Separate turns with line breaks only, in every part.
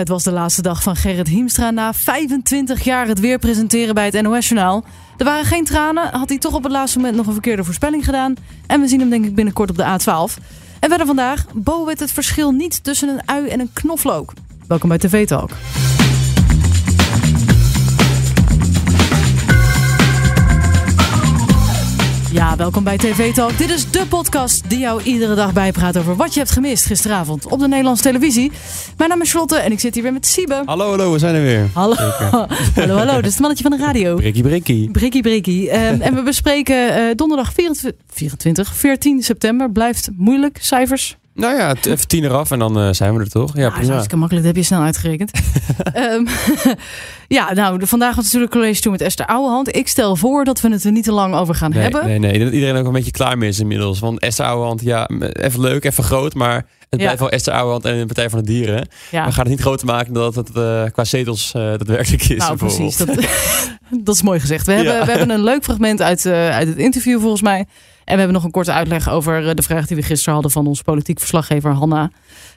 Het was de laatste dag van Gerrit Hiemstra na 25 jaar het weer presenteren bij het NOS-journaal. Er waren geen tranen, had hij toch op het laatste moment nog een verkeerde voorspelling gedaan. En we zien hem denk ik binnenkort op de A12. En verder vandaag, Bo weet het verschil niet tussen een ui en een knoflook. Welkom bij TV Talk. Ja, welkom bij TV Talk. Dit is de podcast die jou iedere dag bijpraat over wat je hebt gemist gisteravond op de Nederlandse televisie. Mijn naam is Charlotte en ik zit hier weer met Siebe.
Hallo, hallo, we zijn er weer.
Hallo, hallo, hallo. Dit is het mannetje van de radio.
Brikkie, brikkie.
Brikkie, brikkie. Ehm, en we bespreken eh, donderdag 24, 24, 14 september. Blijft moeilijk, cijfers.
Nou ja, even tien eraf en dan eh, zijn we er toch? Ja,
dat is
prima.
makkelijk. Dat heb je snel uitgerekend. Ehm, ja, nou, vandaag was natuurlijk college toe met Esther Ouwehand. Ik stel voor dat we het er niet te lang over gaan
Nee,
hebben.
nee, nee. Dat iedereen ook een beetje klaar mee is inmiddels. Want Esther Ouwehand, ja, even leuk, even groot. Maar het blijft wel Esther Ouwehand en de Partij van de Dieren.
Ja.
We gaan het niet groter maken dan dat het eh, qua zetels eh daadwerkelijk is.
Nou, precies. Dat, dat is mooi gezegd. We hebben,
Ja.
we hebben een leuk fragment uit, uit het interview volgens mij. En we hebben nog een korte uitleg over eh, de vraag die we gisteren hadden van onze politiek verslaggever Hanna.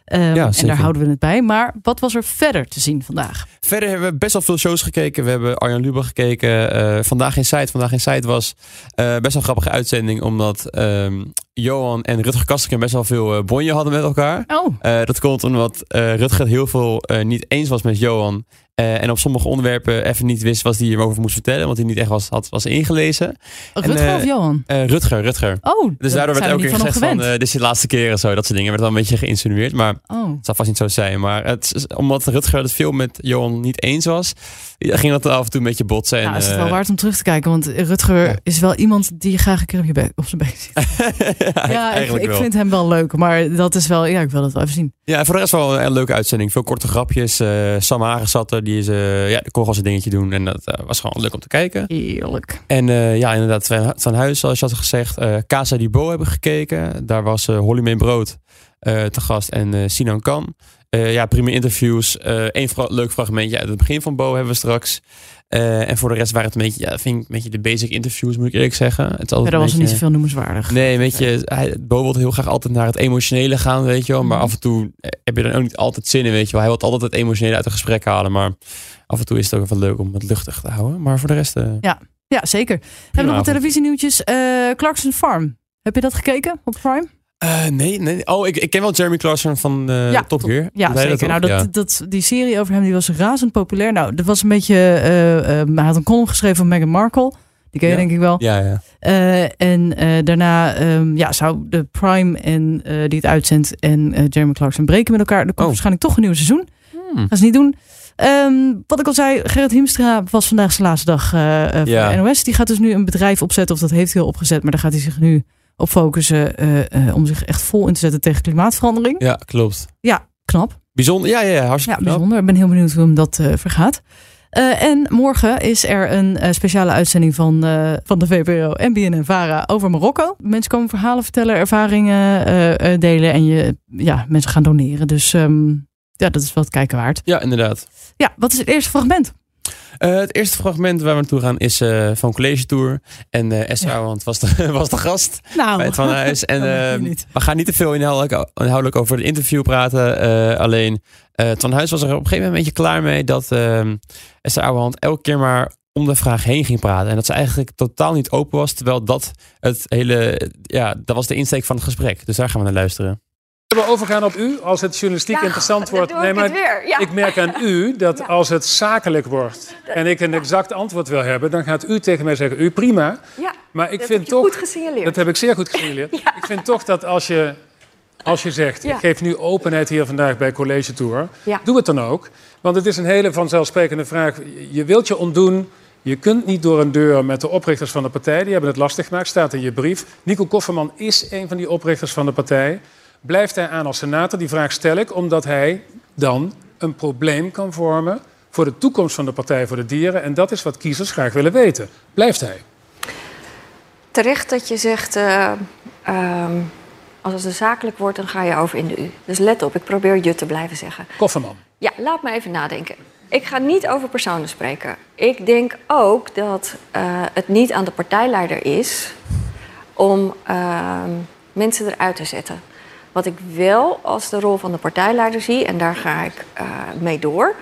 Ehm,
Ja,
en daar houden we het bij. Maar wat was er verder te zien vandaag?
Verder hebben we best wel veel shows gekeken. We hebben Arjan Lubach gekeken. Eh, Vandaag in Site. Vandaag in Site was eh, best wel een grappige uitzending. Omdat ehm, Johan en Rutger Kastrikum best wel veel bonje hadden met elkaar.
Oh,
dat komt omdat Rutger heel veel niet eens was met Johan. Eh, en op sommige onderwerpen even niet wist wat hij hierover moest vertellen. Want hij niet echt was, had, was ingelezen.
Rutger
eh,
of Johan?
Eh, Rutger, Rutger.
Oh,
Dus daardoor werd elke keer
van
gezegd van, eh, dit is de laatste keer en zo. Dat soort dingen werd wel een beetje geïnsinueerd. Maar
oh.
het zal vast niet zo zijn. Maar het, omdat Rutger het veel met Johan niet eens was, ging dat af en toe een beetje botsen. En,
Nou, is het wel waard om terug te kijken. Want Rutger
Ja.
is wel iemand die graag een keer op, je bek, op zijn bek ziet. Ja, ik, vind hem wel leuk. Maar dat is wel, ja, ik wil het wel even zien.
Ja, en voor de rest wel een leuke uitzending. Veel korte grapjes. eh Sam Hagen zat er. Die is, eh, ja, zijn dingetje doen. En dat eh, was gewoon leuk om te kijken.
Heerlijk.
En eh, ja, inderdaad, Van- Huis, zoals je had gezegd. eh Casa di Bo hebben gekeken. Daar was Holly May Brood te gast en eh, Sinan Kan. Eh, ja, prima interviews. Eén leuk fragmentje uit het begin van Bo hebben we straks. Eh, en voor de rest waren het een beetje, ja, vind ik, een beetje de basic interviews, moet ik eerlijk zeggen. Het een
was er niet
beetje-
zoveel noemenswaardig.
Nee, weet je, hij, Bo wil heel graag altijd naar het emotionele gaan, weet je wel. Maar
Mhm.
af en toe eh, heb je dan ook niet altijd zin in, weet je wel. Hij wil altijd het emotionele uit een gesprek halen. Maar af en toe is het ook wel leuk om het luchtig te houden. Maar voor de rest... eh,
Ja, zeker. We hebben nog wat televisienieuwtjes. Eh Clarkson Farm. Heb je dat gekeken op Prime?
Eh, nee, nee. Oh, ik, ik ken wel Jeremy Clarkson van eh
Ja,
Top Gear.
Ja, zeker. Nou, dat,
Ja.
dat, die serie over hem die was razend populair. Nou, dat was een beetje... eh, eh, hij had een column geschreven van Meghan Markle. Die ken je
Ja.
denk ik wel.
Ja, ja.
Eh, en eh, daarna ehm, ja, zou de Prime en, eh, die het uitzendt en eh, Jeremy Clarkson breken met elkaar. Er komt
Oh.
waarschijnlijk toch een nieuw seizoen.
Hmm.
Gaan ze niet doen. Ehm, wat ik al zei, Gerrit Hiemstra was vandaag zijn laatste dag eh, eh, voor de NOS. Die gaat dus nu een bedrijf opzetten, of dat heeft hij al opgezet. Maar daar gaat hij zich nu op focussen eh, eh, om zich echt vol in te zetten tegen klimaatverandering.
Ja, klopt.
Knap.
Bijzonder. Ja, ja, ja
Ja,
hartstikke knap.
bijzonder. Ik ben heel benieuwd hoe hem dat eh, vergaat. En morgen is er een speciale uitzending van, van de VPRO en BNN-VARA over Marokko. Mensen komen verhalen vertellen, ervaringen delen en je, ja, mensen gaan doneren. Dus ehm, ja, dat is wat kijken waard.
Ja, inderdaad.
Ja, wat is het eerste fragment?
Eh, het eerste fragment waar we naartoe gaan is eh, van College Tour. En eh Esther
Ja.
Ouwehand was de, was de gast.
Nou,
bij het Van Huis. En we gaan niet te veel inhoudelijk, inhoudelijk over het interview praten. eh, alleen eh, het Van Huis was er op een gegeven moment een beetje klaar mee dat Esther Ouwehand elke keer maar om de vraag heen ging praten. En dat ze eigenlijk totaal niet open was. Terwijl dat het hele, ja, dat was de insteek van het gesprek. Dus daar gaan we naar luisteren.
Zullen we overgaan op u als het journalistiek interessant wordt?
Dan doe ik. Ja.
merk aan u dat als het zakelijk wordt en ik een exact antwoord wil hebben, dan gaat u tegen mij zeggen: U prima.
ja,
Maar ik
dat
vind
heb
toch.
goed gesignaleerd.
Dat heb ik zeer goed gesignaleerd. Ik vind toch dat als je, als je zegt. Ik geef nu openheid hier vandaag bij College Tour, doe het dan ook. Want het is een hele vanzelfsprekende vraag. Je wilt je ontdoen. Je kunt niet door een deur met de oprichters van de partij. Die hebben het lastig gemaakt, staat in je brief. Nico Kofferman is een van die oprichters van de partij. Blijft hij aan als senator? Die vraag stel ik omdat hij dan een probleem kan vormen voor de toekomst van de Partij voor de Dieren. En dat is wat kiezers graag willen weten. Blijft hij?
Terecht dat je zegt, eh, ehm, als het zakelijk wordt, dan ga je over in de U. Dus let op, ik probeer je te blijven zeggen.
Kofferman.
Ja, laat me even nadenken. Ik ga niet over personen spreken. Ik denk ook dat eh, het niet aan de partijleider is om ehm, mensen eruit te zetten. Wat ik wel als de rol van de partijleider zie, en daar ga ik uh, mee door,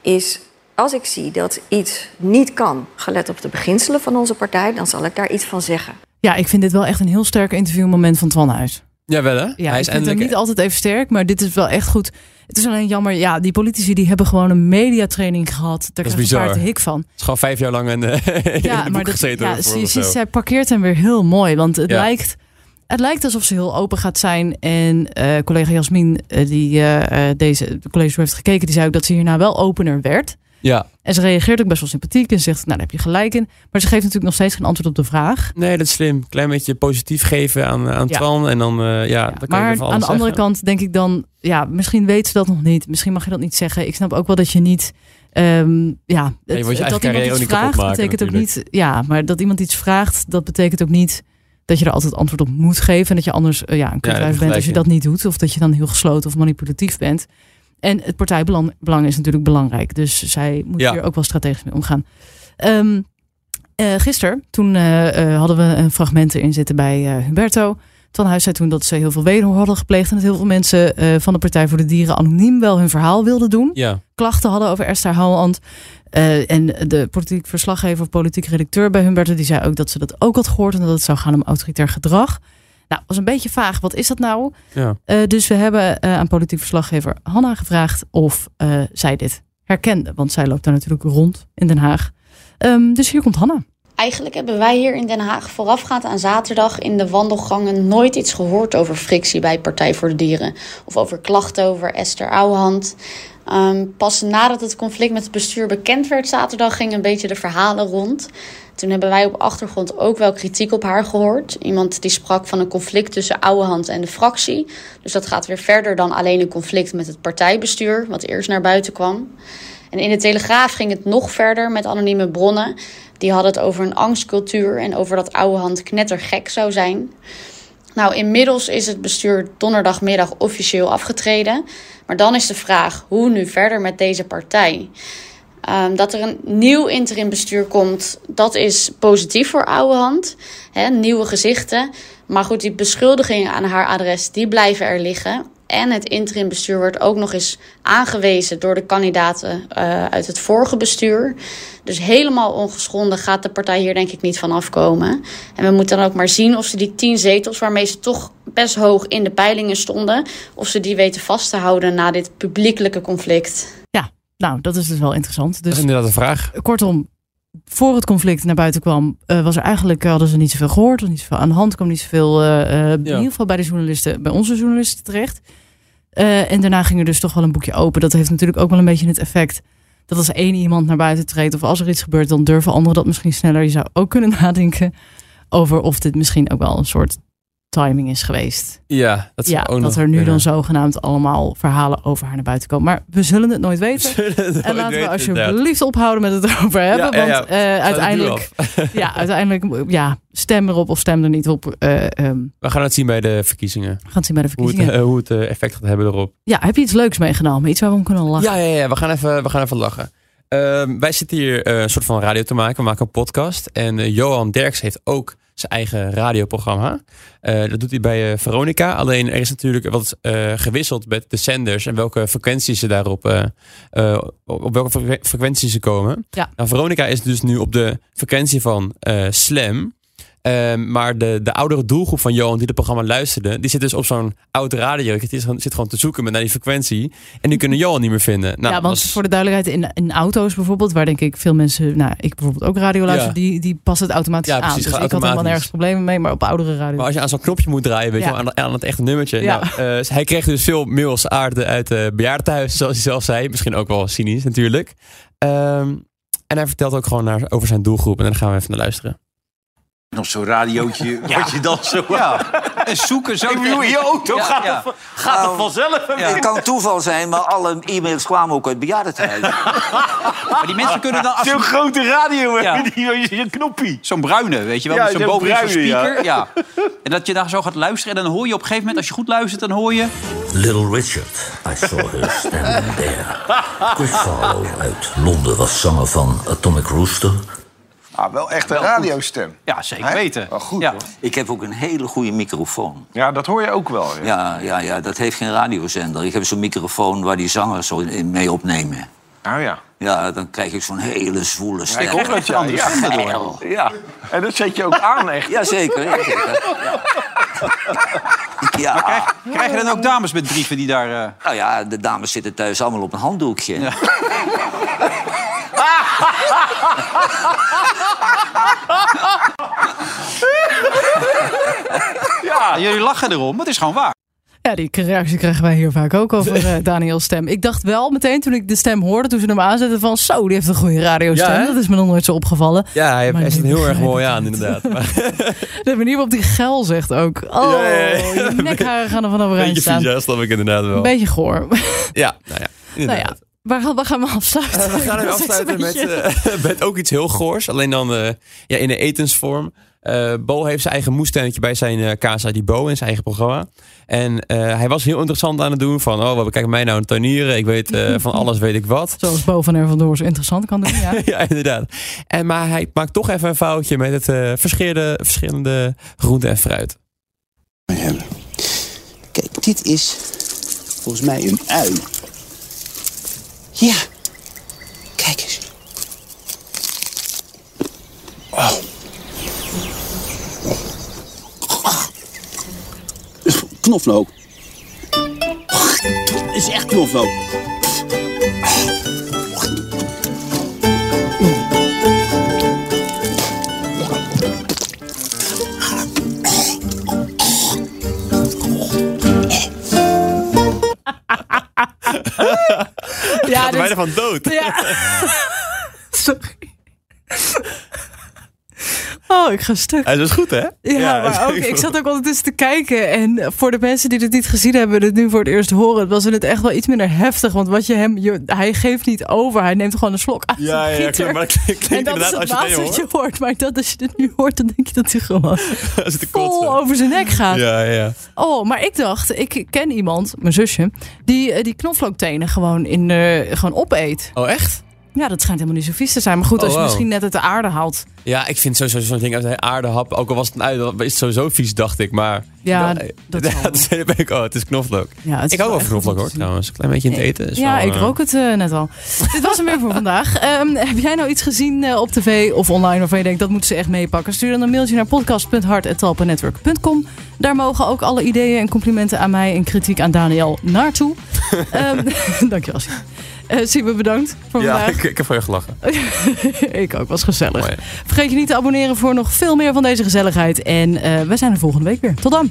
is als ik zie dat iets niet kan, gelet op de beginselen van onze partij, dan zal ik daar iets van zeggen.
Ja, ik vind dit wel echt een heel sterk interviewmoment van Twan Huis.
Ja, wel hè?
Ja, Hij is ik vind hem niet altijd even sterk, maar dit is wel echt goed. Het is alleen jammer, ja, die politici die hebben gewoon een mediatraining gehad. Daar
krijg je
een hik van. Het
is gewoon vijf jaar lang een, uh, ja, maar dat, gezeten.
Ja, zij parkeert hem weer heel mooi, want het lijkt... Het lijkt alsof ze heel open gaat zijn. En uh, collega Jasmin, uh, die uh, deze college heeft gekeken, die zei ook dat ze hierna wel opener werd.
Ja.
En ze reageert ook best wel sympathiek en zegt, nou daar heb je gelijk in. Maar ze geeft natuurlijk nog steeds geen antwoord op de vraag.
Nee, dat is slim. Klein beetje positief geven aan, aan ja. Twan en dan, uh, ja, Dan kan
maar
je
aan de andere kant denk ik dan, ja, misschien weet ze dat nog niet. Misschien mag je dat niet zeggen. Ik snap ook wel dat je niet... Um, ja,
het,
ja
dat iemand
iets vraagt, betekent
natuurlijk.
ook niet... Ja, maar dat iemand iets vraagt, dat betekent ook niet dat je er altijd antwoord op moet geven. En dat je anders uh, ja, een kutwijf ja, bent als je dat niet doet. Of dat je dan heel gesloten of manipulatief bent. En het partijbelang belang is natuurlijk belangrijk. Dus zij moet hier ook wel strategisch mee omgaan. Um, uh, gisteren, toen uh, hadden we een fragment erin zitten bij Humberto. Van Huis zei toen dat ze heel veel wederhoor hadden gepleegd. En dat heel veel mensen van de Partij voor de Dieren anoniem wel hun verhaal wilden doen.
Ja.
Klachten hadden over Esther Houwand. en de politiek verslaggever, politiek redacteur bij Humberto, die zei ook dat ze dat ook had gehoord. En dat het zou gaan om autoritair gedrag. Nou, was een beetje vaag. Wat is dat nou?
Ja.
Uh, dus we hebben aan politiek verslaggever Hanna gevraagd of zij dit herkende. Want zij loopt daar natuurlijk rond in Den Haag. Um, dus hier komt Hanna.
Eigenlijk hebben wij hier in Den Haag voorafgaand aan zaterdag in de wandelgangen nooit iets gehoord over frictie bij Partij voor de Dieren. Of over klachten over Esther Ouwehand. Um, pas nadat het conflict met het bestuur bekend werd zaterdag gingen een beetje de verhalen rond. Toen hebben wij op achtergrond ook wel kritiek op haar gehoord. Iemand die sprak van een conflict tussen Ouwehand en de fractie. Dus dat gaat weer verder dan alleen een conflict met het partijbestuur, wat eerst naar buiten kwam. En in de Telegraaf ging het nog verder met anonieme bronnen. Die hadden het over een angstcultuur en over dat Ouwehand knettergek zou zijn. Nou, inmiddels is het bestuur donderdagmiddag officieel afgetreden. Maar dan is de vraag, hoe nu verder met deze partij? Um, dat er een nieuw interim bestuur komt, dat is positief voor Ouwehand. He, nieuwe gezichten. Maar goed, die beschuldigingen aan haar adres, die blijven er liggen. En het interim bestuur wordt ook nog eens aangewezen door de kandidaten uh, uit het vorige bestuur. Dus helemaal ongeschonden gaat de partij hier denk ik niet van afkomen. En we moeten dan ook maar zien of ze die tien zetels, waarmee ze toch best hoog in de peilingen stonden, of ze die weten vast te houden na dit publiekelijke conflict.
Ja, nou, dat is dus wel interessant. Dus,
dat is inderdaad een vraag.
Kortom, voor het conflict naar buiten kwam, uh, was er eigenlijk hadden ze niet zoveel gehoord, of niet zoveel aan de hand, kwam niet zoveel. Uh, ja. In ieder geval bij de journalisten, bij onze journalisten terecht. En daarna ging er dus toch wel een boekje open. Dat heeft natuurlijk ook wel een beetje het effect dat als één iemand naar buiten treedt of als er iets gebeurt, dan durven anderen dat misschien sneller. Je zou ook kunnen nadenken over of dit misschien ook wel een soort timing is geweest.
Ja, dat,
ja,
ook
dat er nu dan zogenaamd allemaal verhalen over haar naar buiten komen. Maar we zullen het nooit weten.
Het nooit
en laten we alsjeblieft ophouden met het erover hebben.
Ja,
want uh, uiteindelijk, ja, uiteindelijk, ja, stem erop of stem er niet op. Uh, um,
We gaan het zien bij de verkiezingen.
we gaan het zien bij de
Hoe
verkiezingen.
het, uh, hoe het uh, effect gaat hebben erop.
Ja, heb je iets leuks meegenomen? Iets waar we om kunnen lachen?
Ja, ja, ja. We, gaan even, we gaan even lachen. Uh, wij zitten hier een soort van radio te maken. We maken een podcast. En Johan Derks heeft ook zijn eigen radioprogramma. Uh, dat doet hij bij uh, Veronica. Alleen er is natuurlijk wat uh, gewisseld met de zenders en welke frequenties ze daarop, op welke fre frequenties ze komen.
Ja.
Nou, Veronica is dus nu op de frequentie van Slam. Uh, maar de, de oudere doelgroep van Johan die het programma luisterde, die zit dus op zo'n oud radio. Die zit, zit gewoon te zoeken met naar die frequentie. En die kunnen Johan niet meer vinden. Nou,
ja, want voor de duidelijkheid, in, in auto's bijvoorbeeld, waar denk ik veel mensen, nou, ik bijvoorbeeld ook radio luister,
Ja.
die, die passen het automatisch
Ja,
aan. Dus ik had helemaal nergens problemen mee, maar op oudere radio.
Maar als je aan zo'n knopje moet draaien, weet je wel, aan, aan het echte nummertje. Nou, eh, hij kreeg dus veel mails aarde uit uh, bejaardentehuis, zoals hij zelf zei. Misschien ook wel cynisch natuurlijk. Ehm, en hij vertelt ook gewoon naar, over zijn doelgroep. En dan gaan we even naar luisteren.
Nog zo'n radiootje, wat je dan zo...
Ja, en zoeken zo.
Ik bedoel, je auto
Ja,
gaat,
ja.
Er, gaat er
Nou,
vanzelf.
Ja.
Het kan toeval zijn, maar alle e-mails kwamen ook uit bejaardentehuis.
Maar die mensen kunnen dan... Als
Zo'n grote radio,
Ja.
die, die, knoppie.
Zo'n bruine, weet je wel,
Ja,
met zo'n
zo'n
bovenin zo'n
bruine,
speaker. Ja. En dat je daar zo gaat luisteren en dan hoor je op een gegeven moment... als je goed luistert, dan hoor je...
Little Richard, I saw her standing there. Chris Farlow uit Londen was zanger van Atomic Rooster.
Ah, wel echt een radiostem.
Ja, zeker
Hè?
weten.
Wel goed,
Ja.
hoor.
Ik heb ook een hele goede microfoon.
Ja, dat hoor je ook wel. Ja.
Ja, ja, ja, dat heeft geen radiozender. Ik heb zo'n microfoon waar die zangers zo in- mee opnemen.
Nou ja.
Ja, dan krijg ik zo'n hele zwoele
Ja,
stem.
ik hoor ja. Ja.
Geil.
ja. En dat zet je ook aan, echt.
Jazeker, ja, zeker. Ja.
Krijg, krijg je dan ook dames met brieven die daar... eh,
Nou ja, de dames zitten thuis allemaal op een handdoekje.
Ja, jullie lachen erom, maar het is gewoon waar.
Ja, die reactie krijgen wij hier vaak ook over eh Daniels stem. Ik dacht wel meteen toen ik de stem hoorde, toen ze hem aanzetten, van zo, die heeft een goede radiostem.
Ja,
dat is me nog nooit zo opgevallen.
Ja, hij, hij zit
nu
heel erg mooi aan, inderdaad.
De manier waarop die geil zegt ook. Oh,
Ja, ja, ja.
je nekharen gaan er van overeind
beetje
staan.
vies, ja, snap ik inderdaad wel.
Een beetje goor.
Ja, nou ja.
nou
inderdaad.
Waar, gaan- waar gaan we afsluiten?
Eh, we gaan hem afsluiten
een
met, eh, met ook iets heel goors. Alleen dan eh, ja, in de etensvorm. Eh Bo heeft zijn eigen moestuintje bij zijn eh Casa di Bo in zijn eigen programma. En eh, hij was heel interessant aan het doen van... oh, wat kijken mij nou aan tuinieren. Ik weet eh, van alles weet ik wat.
Zoals Bo van Ervandoor zo interessant kan doen, ja.
ja, inderdaad. En, maar hij maakt toch even een foutje met het eh, verschillende, verschillende groenten en fruit.
Kijk, dit is volgens mij een ui. Ja. Kijk eens. Oh. Knoflook. Is echt knoflook.
Ja, dit-
bijna van dood.
Ja. Sorry. Oh, ik ga stuk.
Is dus goed, hè?
Ja, maar ook, ik zat ook ondertussen te kijken. En voor de mensen die het niet gezien hebben, dit nu voor het eerst horen, was het echt wel iets minder heftig. Want wat je hem, je, hij geeft niet over. Hij neemt gewoon een slok uit
Ja, ja, klopt. Maar het klinkt
En dat is het
als je het
laatste wat je hoort. Maar dat, als je dit nu hoort, dan denk je dat hij gewoon
het
vol over zijn nek gaat.
Ja, ja.
Oh, maar ik dacht, ik ken iemand, mijn zusje, die eh, die knoflooktenen gewoon, in, eh, gewoon opeet.
Oh, echt?
Ja, dat schijnt helemaal niet zo vies te zijn. Maar goed, als
Oh,
je
wow.
misschien net uit de aarde haalt.
Ja, ik vind sowieso zo'n ding uit de aardehap, ook al was het een is het sowieso vies, dacht ik. Maar
Ja,
dat,
dat
dat ben ik, oh, het is knoflook.
Ja, het is
ik hou wel van knoflook hoor, trouwens. Een klein beetje in het eten. is
ja,
wel,
ik
eh,
rook het eh, net al. Dit was hem weer voor vandaag. Ehm, heb jij nou iets gezien eh, op tv of online waarvan je denkt dat moeten ze echt meepakken? Stuur dan een mailtje naar podcast.hart.talpanetwork.com. Daar mogen ook alle ideeën en complimenten aan mij en kritiek aan Daniel naartoe. Ehm dankjewel. Eh Siebe, bedankt voor
Ja,
vandaag.
ik, ik heb je gelachen.
ik ook, was gezellig.
Mooi.
Vergeet je niet te abonneren voor nog veel meer van deze gezelligheid. En eh, we zijn er volgende week weer. Tot dan.